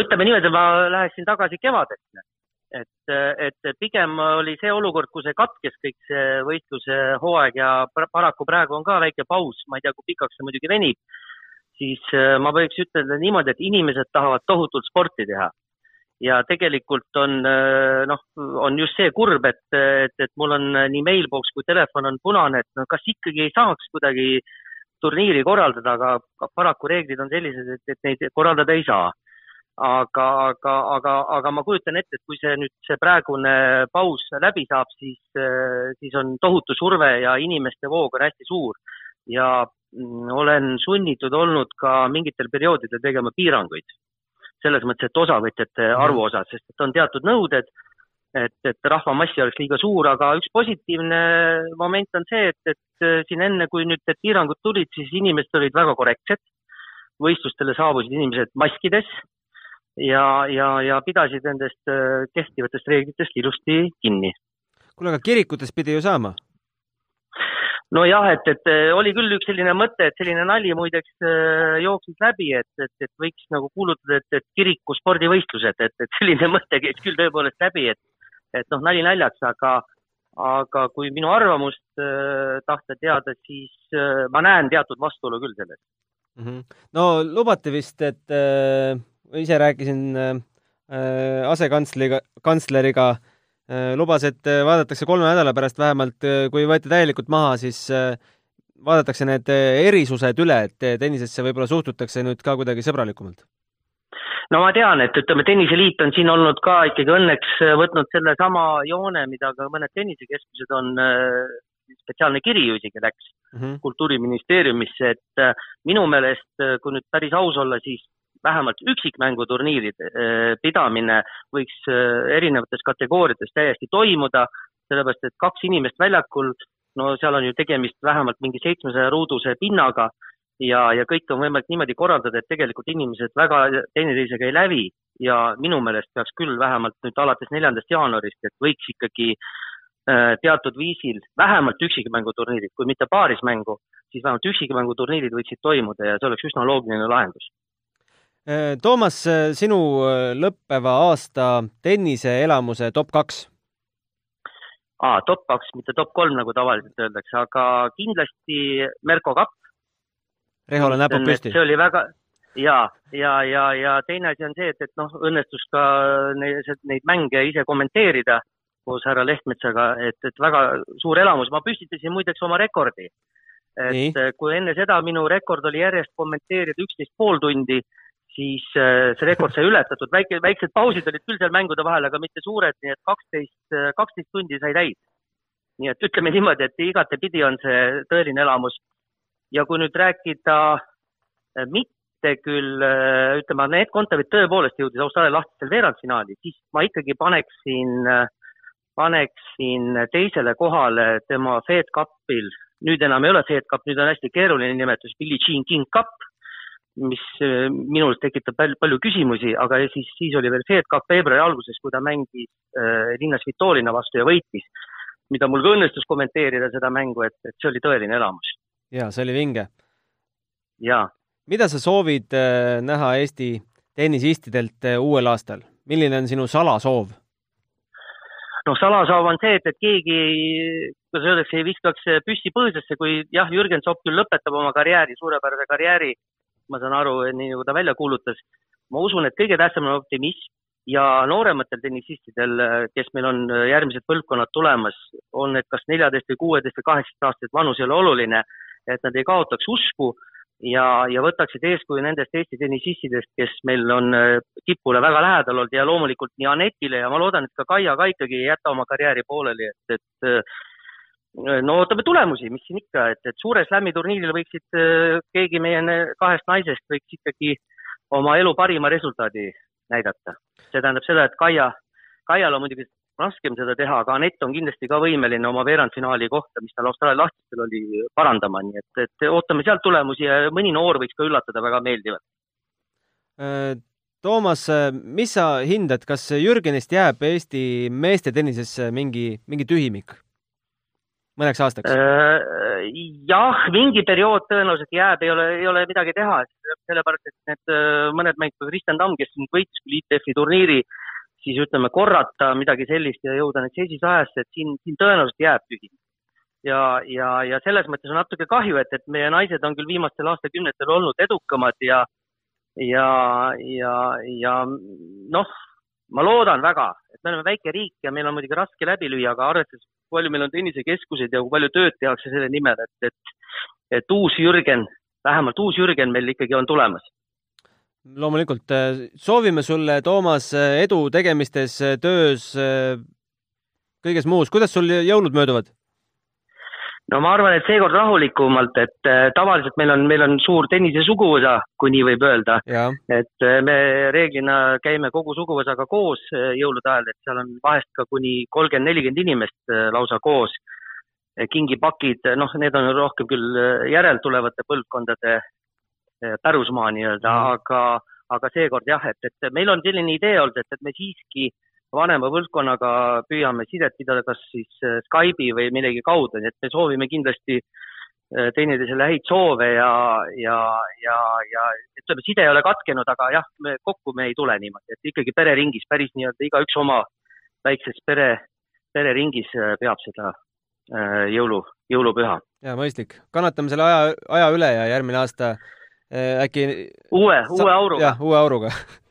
ütleme niimoodi, ma läheksin tagasi kevadesse, et, et pigem oli see olukord, kui see katkes kõik see võistluse hooaeg ja paraku praegu on ka väike paus, ma ei tea, kui pikaks see muidugi venib siis äh, ma võiks ütelda niimoodi, et inimesed tahavad tohutult sporti teha. ja tegelikult on äh, noh, on just see kurb, et, et, et mul on nii mailbox kui telefon on punane, et no kas ikkagi ei saaks kuidagi turniiri korraldada, aga paraku reeglid on sellised, et, et neid korraldada ei saa. aga, aga, aga, aga ma kujutan ette, et kui see nüüd, see praegune paus läbi saab, siis, äh, siis on tohutu surve ja inimeste voog on hästi suur ja Mm, olen sunnitud olnud ka mingitel perioodidel tegema piiranguid. selles mõttes, et osavõtjate mhm. arvu osas, sest et on teatud nõuded, et, et rahvamassi oleks liiga suur, aga üks positiivne moment on see, et, et äh, siin enne, kui nüüd need piirangud tulid, siis inimesed olid väga korrektsed. võistlustele saabusid inimesed maskides ja, ja, ja pidasid nendest äh, kehtivatest reeglitest ilusti kinni. kuule, aga kirikutes pidi ju saama? nojah, et, et oli küll üks selline mõte, et selline nali muideks äh, jooksis läbi, et, et, et võiks nagu kuulutada, et, et kiriku spordivõistlused, et, et selline mõte käis küll tõepoolest läbi, et, et noh, nali naljaks, aga, aga kui minu arvamust äh, tahta teada, siis äh, ma näen teatud vastuolu küll selles mm. -hmm. no lubati vist, et äh, ise rääkisin äh, asekantsleriga, kantsleriga äh, lubas, et äh, vaadatakse kolme nädala pärast vähemalt, äh, kui võeti täielikult maha, siis äh, vaadatakse need äh, erisused üle, et tennisesse võib-olla suhtutakse nüüd ka kuidagi sõbralikumalt no ma tean, et ütleme, Tenniseliit on siin olnud ka ikkagi õnneks äh, võtnud sellesama joone, mida ka mõned tennisekeskused on, äh, spetsiaalne kiri ju isegi läks mm -hmm. kultuuriministeeriumisse, et äh, minu meelest, kui nüüd päris aus olla, siis vähemalt üksikmänguturniiride pidamine võiks erinevates kategooriates täiesti toimuda, sellepärast et kaks inimest väljakul, no seal on ju tegemist vähemalt mingi seitsmesaja ruuduse pinnaga ja, ja kõike on võimalik niimoodi korraldada, et tegelikult inimesed väga teineteisega ei lävi ja minu meelest peaks küll vähemalt nüüd alates neljandast jaanuarist, et võiks ikkagi äh, teatud viisil vähemalt üksikmänguturniirid, kui mitte paarismängu, siis vähemalt üksikmänguturniirid võiksid toimuda ja see oleks üsna loogiline lahendus. Äh, Toomas, äh, sinu lõppeva aasta tenniseelamuse top kaks? aa, top kaks, mitte top kolm, nagu tavaliselt öeldakse, aga kindlasti Merko Kapp, Rehol on näpud püsti. see oli väga ja, ja, ja, ja teine asi on see, et, et noh, õnnestus ka neid, neid mänge ise kommenteerida koos härra Lehtmetsaga, et, et väga suur elamus. ma püstitasin muideks oma rekordi. et Nii. kui enne seda minu rekord oli järjest kommenteerida üksteist pool tundi, siis äh, see rekord sai ületatud, väike, väiksed pausid olid küll seal mängude vahel, aga mitte suured, nii et kaksteist, kaksteist tundi sai täis. nii et ütleme niimoodi, et igatepidi on see tõeline elamus ja kui nüüd rääkida äh, mitte küll, äh, ütleme, Anett Kontaveit tõepoolest jõudis Austraalia lahtisel veerandfinaali, siis ma ikkagi paneksin, äh, paneksin teisele kohale tema Fed Cupil, nüüd enam ei ole Fed Cup, nüüd on hästi keeruline nimetus, Billie Jean King Cup, mis minus tekitab palju küsimusi, aga siis, siis oli veel Fed Cup veebruari alguses, kui ta mängis äh, linnas Vitolina vastu ja võitis, mida mul ka õnnestus kommenteerida seda mängu, et, et see oli tõeline elamus jaa, see oli vinge. jaa. mida sa soovid äh, näha Eesti tennisistidelt äh, uuel aastal, milline on sinu salasoov? noh, salasoov on see, et, et keegi, kuidas öeldakse, ei viskaks püssi põõsasse, kui jah, Jürgen Zopp küll lõpetab oma karjääri, suurepärase karjääri, ma saan aru, nii nagu ta välja kuulutas. ma usun, et kõige tähtsam on optimism ja noorematel tennisistidel, kes meil on järgmised põlvkonnad tulemas, on need kas neljateist või kuueteist või kaheksateist aastased, vanus ei ole oluline et nad ei kaotaks usku ja, ja võtaksid eeskuju nendest Eesti tennisistidest, kes meil on äh, tipule väga lähedal olnud ja loomulikult nii Anetile ja ma loodan, et ka Kaia ka ikkagi ei jäta oma karjääri pooleli, et, et äh, no ootame tulemusi, mis siin ikka, et, et suure slam'i turniiril võiksid äh, keegi meie kahest naisest võiks ikkagi oma elu parima resultaadi näidata. see tähendab seda, et Kaia, Kaial on muidugi raskem seda teha, aga Anett on kindlasti ka võimeline oma veerandfinaali kohta, mis tal Austraalia lahtistel oli, parandama, nii et, et ootame sealt tulemusi ja mõni noor võiks ka üllatada väga meeldivalt. Äh, Toomas, mis sa hindad, kas Jürgenist jääb Eesti meeste tennisesse mingi, mingi tühimik mõneks aastaks? Äh, jah, mingi periood tõenäoliselt jääb, ei ole, ei ole midagi teha, sellepärast et need äh, mõned mängijad, Kristjan Tamm, kes võitis küll ITF-i turniiri, siis ütleme, korrata midagi sellist ja jõuda nüüd seisisajasse, et siin, siin tõenäoliselt jääb tühimik. ja, ja, ja selles mõttes on natuke kahju, et, et meie naised on küll viimastel aastakümnetel olnud edukamad ja, ja, ja, ja noh, ma loodan väga, et me oleme väike riik ja meil on muidugi raske läbi lüüa, aga arvestades, kui palju meil on tennisekeskuseid ja kui palju tööd tehakse selle nimel, et, et, et uus Jürgen, vähemalt uus Jürgen meil ikkagi on tulemas loomulikult äh, soovime sulle, Toomas, äh, edu tegemistes, äh, töös, kõiges muus. kuidas sul jõulud mööduvad? no ma arvan, et seekord rahulikumalt, et tavaliselt meil on, meil on suur tennise suguvõsa, kui nii võib öelda. et me reeglina käime kogu suguvõsaga koos jõulude ajal, et seal on vahest ka kuni kolmkümmend, nelikümmend inimest lausa koos. kingipakid, noh, need on rohkem küll järeltulevate põlvkondade pärusmaa nii-öelda mm., aga, aga seekord jah, et, et meil on selline idee olnud, et, et me siiski vanema põlvkonnaga püüame sidet pidada kas siis äh, Skype'i või millegi kaudu, nii et me soovime kindlasti äh, teineteisele häid soove ja, ja, ja, ja ütleme, side ei ole katkenud, aga jah, me kokku me ei tule niimoodi, et ikkagi pereringis päris nii-öelda igaüks oma väikses pere, pereringis peab seda jõulu, jõulupüha. ja mõistlik, kannatame selle aja, aja üle ja järgmine aasta äkki uue, uue auruga. jah, uue auruga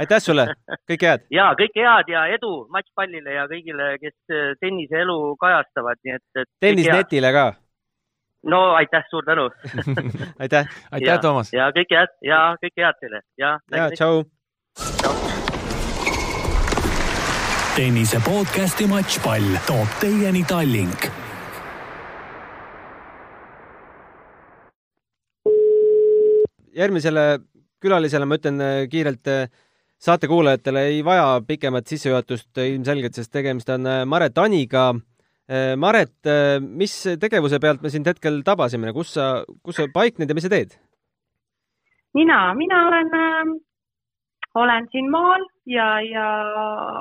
aitäh sulle, kõike head! ja kõike head ja edu matšpallile ja kõigile, kes äh, tenniseelu kajastavad, nii et, et. tennisnetile ka. no aitäh, suur tänu aitäh! aitäh, Toomas! ja kõike head ja kõike head teile ja. ja tšau! tennise podcasti Matšpall toob teieni Tallink järgmisele külalisele ma ütlen äh, kiirelt äh, saatekuulajatele ei vaja pikemat sissejuhatust ilmselgelt, sest tegemist on äh, Maret Aniga. Maret, mis tegevuse pealt me sind hetkel tabasime, kus sa, kus sa paikned ja mis sa teed? mina, mina olen äh,, olen siin maal ja, ja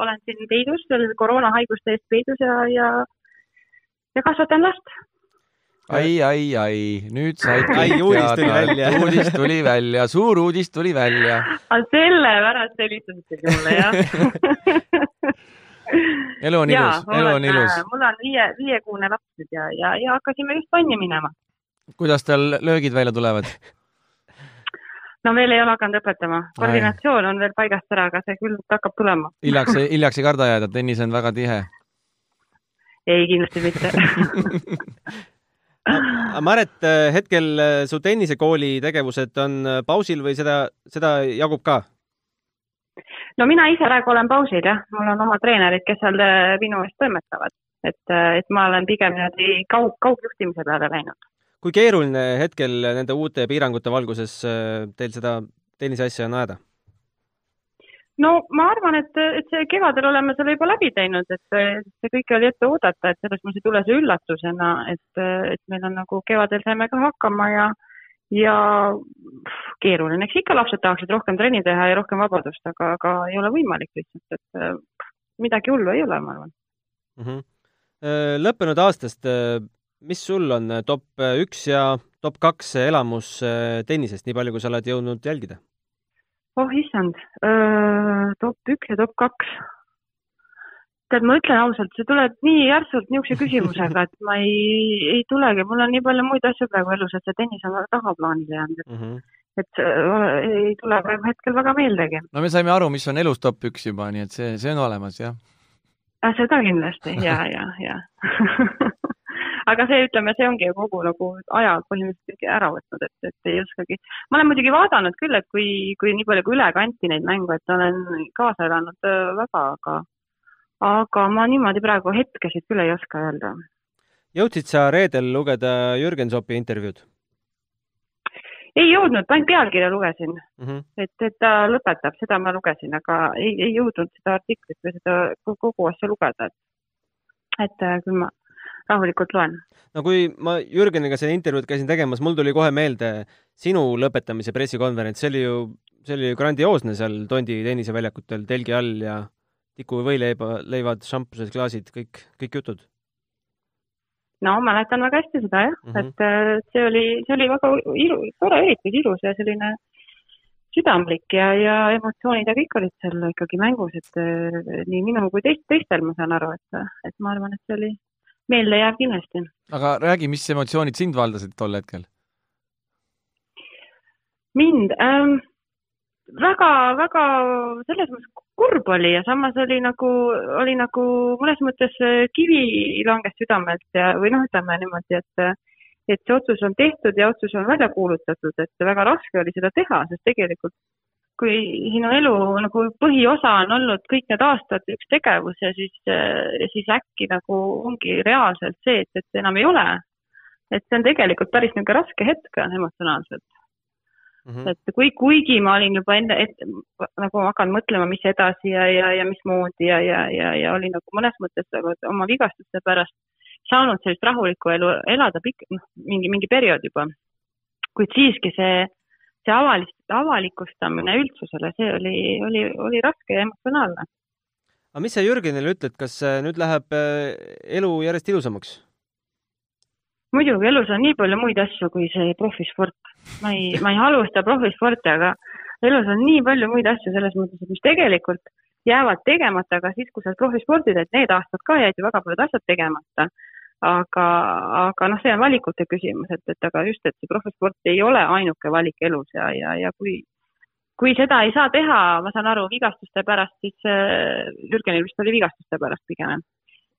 olen siin peidus, koroonahaiguste eest peidus ja, ja, ja kasvatan last ai, ai, ai, nüüd said ai, uudis tuli välja uudis tuli välja, suur uudis tuli välja. sellepärast helistasitegi mulle, jah elu on ilus, elu on ilus. Äh, mul on viie, viiekuune laps nüüd ja, ja, ja hakkasime just vanni minema. kuidas tal löögid välja tulevad? no veel ei ole hakanud õpetama, koordinatsioon on veel paigast ära, aga see küll hakkab tulema. hiljaks, hiljaks ei karda jääda, tennis on väga tihe. ei, kindlasti mitte Maret, äh, hetkel äh, su tennisekooli tegevused on äh, pausil või seda, seda jagub ka? no mina ise praegu olen pausil jah, mul on oma treenerid, kes seal minu eest toimetavad, et, et ma olen pigem niimoodi kaug, kaugjuhtimise peale läinud. kui keeruline hetkel nende uute piirangute valguses teil seda tenniseasja on ajada? No ma arvan, et, et see kevadel oleme selle juba läbi teinud, et see kõik oli ette oodata, et selles mõttes ei tule see üllatusena, et, et meil on nagu kevadel saime ka hakkama ja, ja keeruline, eks ikka lapsed tahaksid rohkem trenni teha ja rohkem vabadust, aga, aga ei ole võimalik lihtsalt, et midagi hullu ei ole, ma arvan mm. -hmm. lõppenud aastast, mis sul on top üks ja top kaks elamus tennisest, nii palju, kui sa oled jõudnud jälgida? Oh issand, top üks ja top kaks. tead, ma ütlen ausalt, see tuleb nii järsult niisuguse küsimusega, et ma ei, ei tulegi, mul on nii palju muid asju praegu elus, et see tennis on tagaplaanile jäänud, et mm -hmm. et ei tule praegu hetkel väga meeldegi. no me saime aru, mis on elus top üks juba, nii et see, see on olemas, jah. Ah, seda kindlasti ja, ja, ja aga see, ütleme, see ongi ju kogu nagu aja põhimõtteliselt ära võtnud, et, et ei oskagi. ma olen muidugi vaadanud küll, et kui, kui nii palju kui üle kanti neid mänge, et olen kaasa elanud äh, väga, aga, aga ma niimoodi praegu hetkesid küll ei oska öelda. jõudsid sa reedel lugeda Jürgen Zoppi intervjuud? ei jõudnud, ainult pealkirja lugesin mm, -hmm. et, et ta lõpetab, seda ma lugesin, aga ei, ei jõudnud seda artiklit või seda kogu asja lugeda, et, et küll ma rahulikult loen. no kui ma Jürgeniga seda intervjuud käisin tegemas, mul tuli kohe meelde sinu lõpetamise pressikonverents, see oli ju, see oli ju grandioosne seal Tondi tenniseväljakutel telgi all ja tiku võileiba, leivad, šampused, klaasid, kõik, kõik jutud. no mäletan väga hästi seda jah mm, -hmm. et äh, see oli, see oli väga ilu, tore üritus, ilus ja selline südamlik ja, ja emotsioonid ja kõik olid seal ikkagi mängus, et äh, nii minul kui teist, teistel ma saan aru, et, et ma arvan, et see oli, meelde jääb kindlasti. aga räägi, mis emotsioonid sind valdasid tol hetkel? mind ähm,? väga, väga selles mõttes kurb oli ja samas oli nagu, oli nagu mõnes mõttes kivi langes südamelt ja, või noh, ütleme niimoodi, et et see otsus on tehtud ja otsus on välja kuulutatud, et väga raske oli seda teha, sest tegelikult kui sinu elu nagu põhiosa on olnud kõik need aastad üks tegevus ja siis, siis äkki nagu ongi reaalselt see, et, et enam ei ole. et see on tegelikult päris niisugune raske hetk emotsionaalselt mm. -hmm. et kui, kuigi ma olin juba enne, et nagu hakanud mõtlema, mis edasi ja, ja, ja mismoodi ja, ja, ja, ja olin nagu mõnes mõttes nagu oma vigastuste pärast saanud sellist rahulikku elu elada pikk, noh, mingi, mingi periood juba. kuid siiski see see avalis-, avalikustamine üldsusele, see oli, oli, oli raske ja emotsionaalne. aga mis sa Jürgenile ütled, kas äh, nüüd läheb äh, elu järjest ilusamaks? muidugi elus on nii palju muid asju kui see profisport. ma ei, ma ei halvusta profisporti, aga elus on nii palju muid asju selles mõttes, et mis tegelikult jäävad tegemata ka siis, kui sa oled profispordis, et need aastad ka jäid ju väga paljud asjad tegemata. Aga, aga noh, see on valikute küsimus, et, et aga just, et see profisport ei ole ainuke valik elus ja, ja, ja kui, kui seda ei saa teha, ma saan aru, vigastuste pärast, siis äh, Jürgenil vist oli vigastuste pärast pigem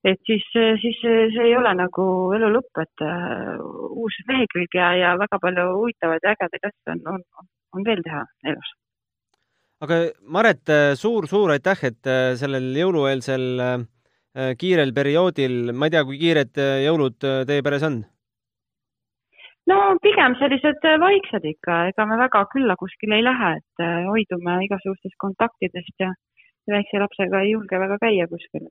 et siis, siis see ei ole nagu elu lõpp, et uh, uus lehekülg ja, ja väga palju huvitavaid ja ägedaid asju on, on, on veel teha elus. aga Maret suur,, suur-suur aitäh, et äh, sellel jõulueelsel äh, kiirel perioodil, ma ei tea, kui kiired äh, jõulud teie peres on? no pigem sellised vaiksed ikka, ega me väga külla kuskile ei lähe, et hoidume igasugustest kontaktidest ja väikse lapsega ei julge väga käia kuskil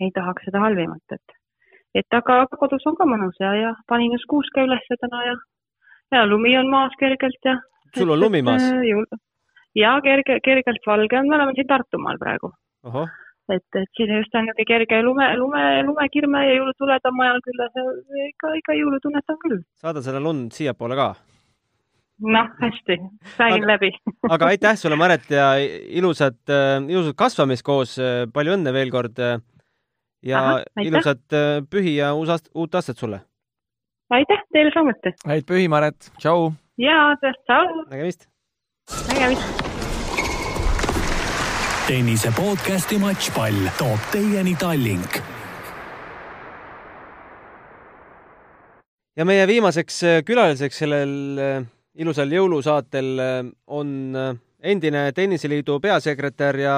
ei tahaks seda halvimat, et, et aga kodus on ka mõnus ja, ja panin just kuuske üles täna ja, ja lumi on maas kergelt ja. sul on lumi maas? ja kerge, kergelt valge on, me oleme siin Tartumaal praegu. Et, et siin just on niisugune kerge lume, lume, lumekirme ja jõulutuled on majal küljes ja ikka, ikka jõulutunnet on küll. saada seda lund siiapoole ka? noh, hästi, räägin läbi aga aitäh sulle, Maret, ja ilusat, ilusat kasvamist koos, palju õnne veel kord ja Aha, ilusat äh, pühi ja uus aast-, uut aastat sulle! aitäh, teile samuti! häid pühi, Maret, tšau! jaa, tšau! nägemist! nägemist! Tennise podcasti Matšpall toob teieni Tallink. ja meie viimaseks äh, külaliseks sellel äh, ilusal jõulusaatel on endine Tenniseliidu peasekretär ja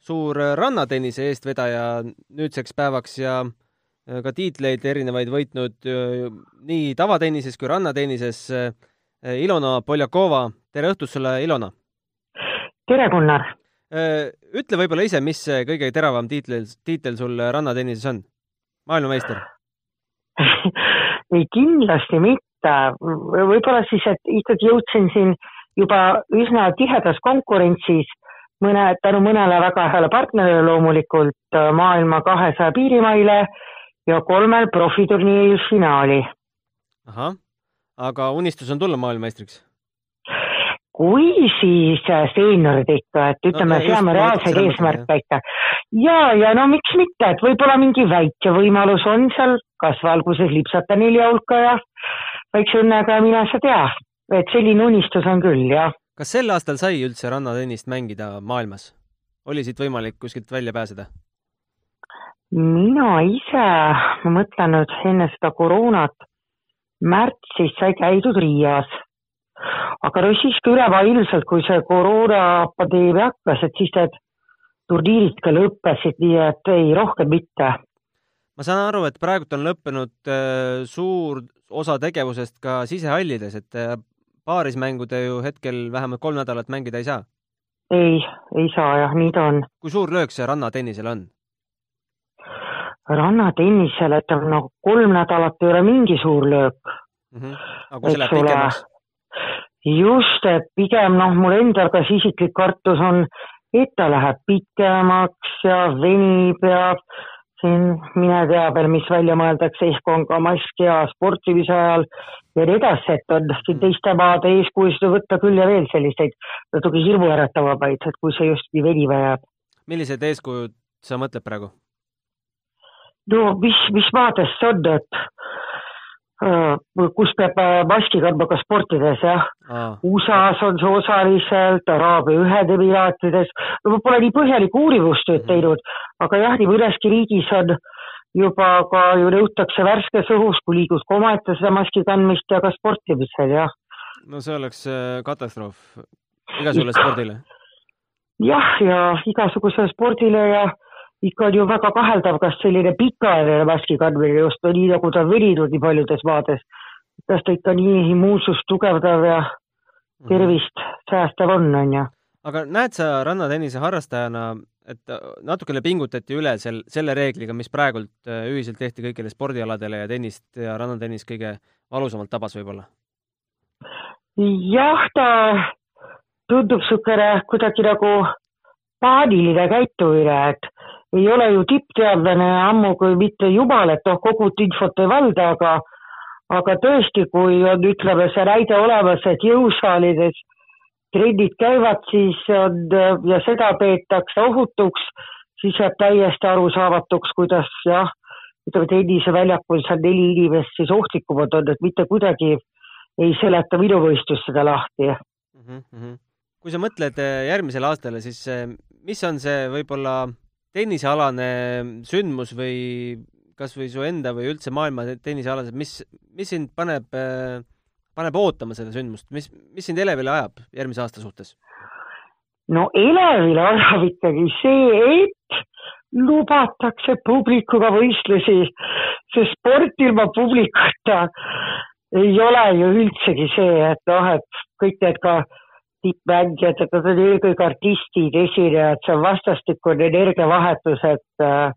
suur rannatennise eestvedaja nüüdseks päevaks ja äh, ka tiitleid erinevaid võitnud äh, nii tavatennises kui rannatennises. Äh, Ilona Poljakova, tere õhtust sulle, Ilona! tere, Gunnar! Ütle võib-olla ise, mis see kõige teravam tiitel, tiitel sul rannatennises on? maailmameister ei, kindlasti mitte. võib-olla siis, et ikkagi jõudsin siin juba üsna tihedas konkurentsis mõne, tänu mõnele väga heale partnerile loomulikult äh, maailma kahesaja piirimaile ja kolmel profiturniiril finaali. ahah, aga unistus on tulla maailmameistriks? Kui, siis äh, seeniorid ikka, et ütleme no,, seame reaalseid eesmärke ikka. ja, ja no miks mitte, et võib-olla mingi väike võimalus on seal kasvualguses lipsata nelja hulka ja väikse õnnega, mine sa tea, et selline unistus on küll, jah kas sel aastal sai üldse rannatennist mängida maailmas? oli siit võimalik kuskilt välja pääseda? mina ise, ma mõtlen nüüd enne seda koroonat, märtsis sai käidud Riias. Aga no siiski ülevailmselt, kui see koroonapandeemia hakkas, et siis need turniirid ka lõppesid, nii et ei, rohkem mitte. ma saan aru, et praegult on lõppenud äh, suur osa tegevusest ka sisehallides, et äh, paarismängude ju hetkel vähemalt kolm nädalat mängida ei saa? ei, ei saa jah, nii ta on. kui suur löök see rannatennisel on? rannatennisel, et noh, kolm nädalat ei ole mingi suur löök mm. -hmm. aga kui see läheb pikemaks? Just, et pigem noh, mul endal kas isiklik kartus on, et ta läheb pikemaks ja venib ja siin mine tea veel, mis välja mõeldakse, ehk on ka mask hea sportimise ajal ja nii edasi, et on teiste maade eeskujusid võtta küll ja veel selliseid natuke hirmuäratavamaid, et kui see just nii venima jääb. millised eeskujud sa mõtled praegu? no mis, mis maadest see on, et kus peab äh, maski kandma ka sportides jah ah.. USA-s on see osaliselt, Araabia Ühendemiraatides, no ma pole nii põhjalikku uurimustööd mhm. teinud, aga jah, nii mõneski riigis on juba ka ju nõutakse värskes õhus, kui liigud ka omaette seda maski kandmist ja ka sportimisel, jah. no see oleks äh, katastroof igasugusele spordile. jah, ja igasugusele spordile ja ikka on ju väga kaheldav, kas selline pikaajaline maski kandmine just no, nii nagu ta on veninud nii paljudes maades, kas ta ikka nii immuunsust tugevdav ja mhm. tervist säästev on, on ju. aga näed sa rannatennise harrastajana, et natukene pingutati üle sel, selle reegliga, mis praegult äh, ühiselt tehti kõigile spordialadele ja tennist ja rannatennis kõige valusamalt tabas võib-olla? jah, ta tundub niisugune kuidagi nagu paaniline käitumine, et ei ole ju tippteadlane ammu kui mitte jumal, et noh, kogu infot ei valda, aga aga tõesti, kui on, ütleme, see näide olemas, et jõusaalides trennid käivad, siis on ja seda peetakse ohutuks, siis jääb täiesti arusaamatuks, kuidas jah, ütleme tenniseväljakul seal neli inimest siis ohtlikumad on, et mitte kuidagi ei seleta minu mõistus seda lahti mm. -hmm. kui sa mõtled eh, järgmisele aastale, siis eh, mis on see võib-olla tennisealane sündmus või kas või su enda või üldse maailma tennisealased, mis, mis sind paneb, paneb ootama seda sündmust, mis, mis sind elevile ajab järgmise aasta suhtes? no elevile ajab ikkagi see, et lubatakse publikuga võistlusi, see sport ilma publikuta ei ole ju üldsegi see, et noh, et kõik need ka tippmängijad, et nad on eelkõige artistid, esinejad, see on vastastikune energiavahetus, et äh,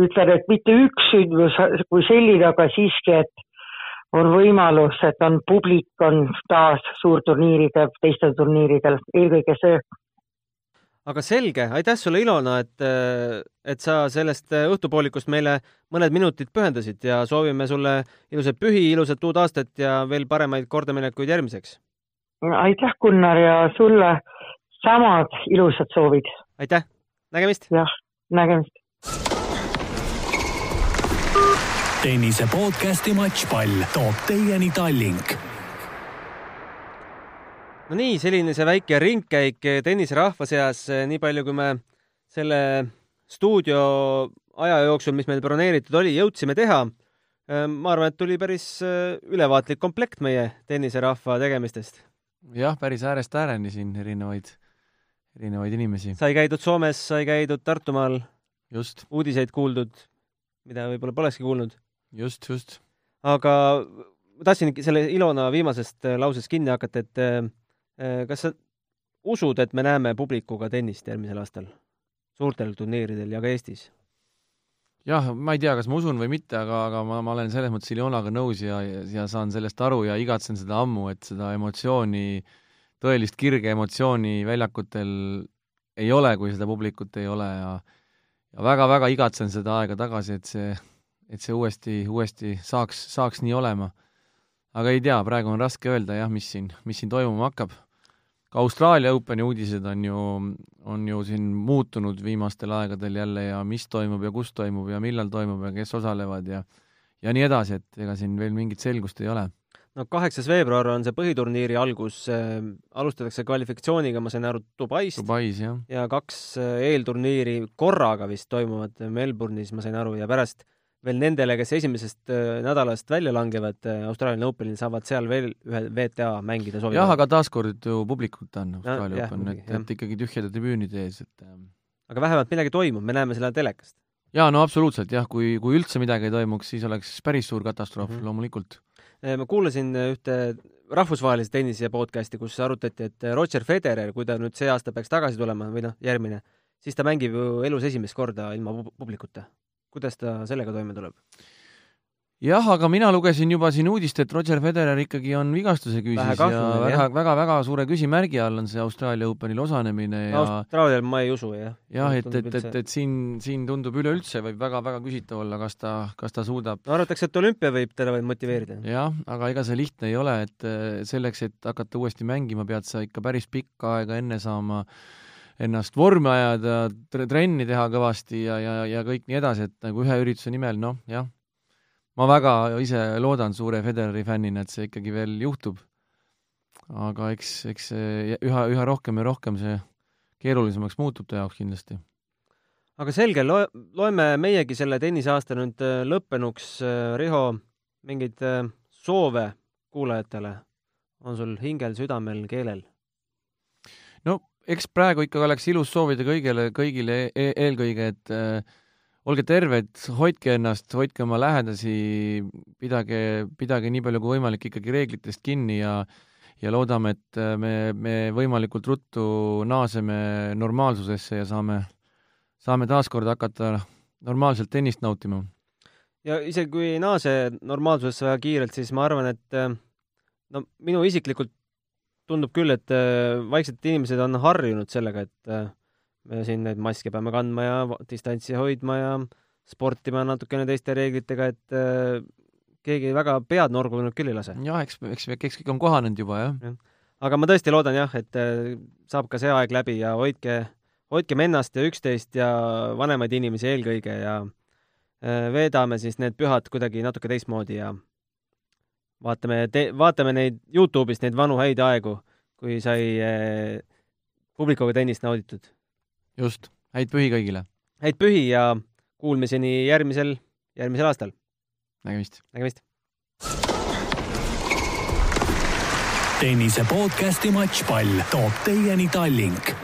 ütlen, et mitte üks sündmus kui selline, aga siiski, et on võimalus, et on publik, on taas suurturniiridel, teistel turniiridel, eelkõige see. aga selge, aitäh sulle, Ilona, et, et sa sellest õhtupoolikust meile mõned minutid pühendasid ja soovime sulle ilusaid pühi, ilusat uut aastat ja veel paremaid kordaminekuid järgmiseks. Aitäh, Gunnar, ja sulle samad ilusad soovid. aitäh, nägemist! jah, nägemist! tennise podcasti Matšpall toob teieni Tallink. no nii, selline see väike ringkäik tenniserahva seas, nii palju, kui me selle stuudio aja jooksul, mis meil broneeritud oli, jõudsime teha. ma arvan, et tuli päris ülevaatlik komplekt meie tenniserahva tegemistest. Jah, päris äärest ääreni siin erinevaid, erinevaid inimesi. sai käidud Soomes, sai käidud Tartumaal. just. uudiseid kuuldud, mida võib-olla polekski kuulnud just, just. aga ma tahtsin selle Ilona viimasest äh, lausest kinni hakata, et äh, äh, kas sa usud, et me näeme publikuga tennist järgmisel aastal suurtel turniiridel ja ka Eestis? Jah, ma ei tea, kas ma usun või mitte, aga, aga ma, ma olen selles mõttes Iljonaga nõus ja, ja, saan sellest aru ja igatsen seda ammu, et seda emotsiooni, tõelist kirge emotsiooni väljakutel ei ole, kui seda publikut ei ole ja ja väga-väga igatsen seda aega tagasi, et see et see uuesti, uuesti saaks, saaks nii olema. aga ei tea, praegu on raske öelda jah, mis siin, mis siin toimuma hakkab. Ka Austraalia Openi uudised on ju, on ju siin muutunud viimastel aegadel jälle ja mis toimub ja kus toimub ja millal toimub ja kes osalevad ja ja nii edasi, et ega siin veel mingit selgust ei ole no kaheksas veebruar on see põhiturniiri algus äh,, alustatakse kvalifikatsiooniga, ma sain aru, Dubaist. Dubais, jah. ja kaks äh, eelturniiri korraga vist toimuvad Melbourne'is, ma sain aru, ja pärast veel nendele, kes esimesest äh, nädalast välja langevad äh, Austraalia Openil, saavad seal veel ühe WTA mängida soovivad. jah, aga taaskord ju publikut on Austraalia Open, et, et ikkagi tühjade tribüünide ees, et ähm, aga vähemalt midagi toimub, me näeme seda telekast. jaa, no absoluutselt jah, kui, kui üldse midagi ei toimuks, siis oleks päris suur katastroof mm, -hmm. loomulikult. Äh, ma kuulasin ühte rahvusvahelise tennise podcasti, kus arutati, et Roger Federer, kui ta nüüd see aasta peaks tagasi tulema või noh, järgmine, siis ta mängib ju elus esimest korda ilma publikuta kuidas ta sellega toime tuleb? jah, aga mina lugesin juba siin uudist, et Roger Federer ikkagi on vigastuse küüsis ja väga, väga, väga suure küsimärgi all on see Austraalia Openil osalemine ja Austraalial ma ei usu, jah. jah, et, et, et, et siin, siin tundub üleüldse võib väga-väga küsitav olla, kas ta, kas ta suudab no arvatakse, et olümpia võib teda veel motiveerida. jah, aga ega see lihtne ei ole, et eh, selleks, et hakata uuesti mängima, pead sa ikka päris pikka aega enne saama äh, ennast vormi ajada, trenni teha kõvasti ja, ja, ja kõik nii edasi, et nagu ühe ürituse nimel, noh, jah. ma väga ise loodan suure Federeri fännina, et see ikkagi veel juhtub. aga eks, eks see üha, üha rohkem ja rohkem see keerulisemaks muutub ta jaoks kindlasti. aga selge, loe, loeme meiegi selle tenniseaasta nüüd äh, lõppenuks. Äh, Riho, mingeid äh, soove kuulajatele on sul hingel, südamel, keelel? no eks praegu ikka oleks ilus soovida kõigile, kõigile e eelkõige, et äh, olge terved, hoidke ennast, hoidke oma lähedasi, pidage, pidage nii palju kui võimalik ikkagi reeglitest kinni ja ja loodame, et äh, me, me võimalikult ruttu naaseme normaalsusesse ja saame, saame taaskord hakata normaalselt tennist nautima. ja isegi kui ei naase normaalsusesse väga kiirelt, siis ma arvan, et äh, no minu isiklikult tundub küll, et äh, vaikselt inimesed on harjunud sellega, et äh, me siin neid maske peame kandma ja distantsi hoidma ja sportima natukene teiste reeglitega, et äh, keegi väga pead norgunud küll ei lase. jah, eks, eks, eks kõik on kohanenud juba, jah ja. aga ma tõesti loodan jah, et saab ka see aeg läbi ja hoidke, hoidkem ennast ja üksteist ja vanemaid inimesi eelkõige ja veedame siis need pühad kuidagi natuke teistmoodi ja vaatame, vaatame neid Youtube'ist, neid vanu häid aegu, kui sai eh, publikuga tennist nauditud. just, häid pühi kõigile! häid pühi ja kuulmiseni järgmisel, järgmisel aastal! nägemist! nägemist! tennise podcasti Matšpall toob teieni Tallink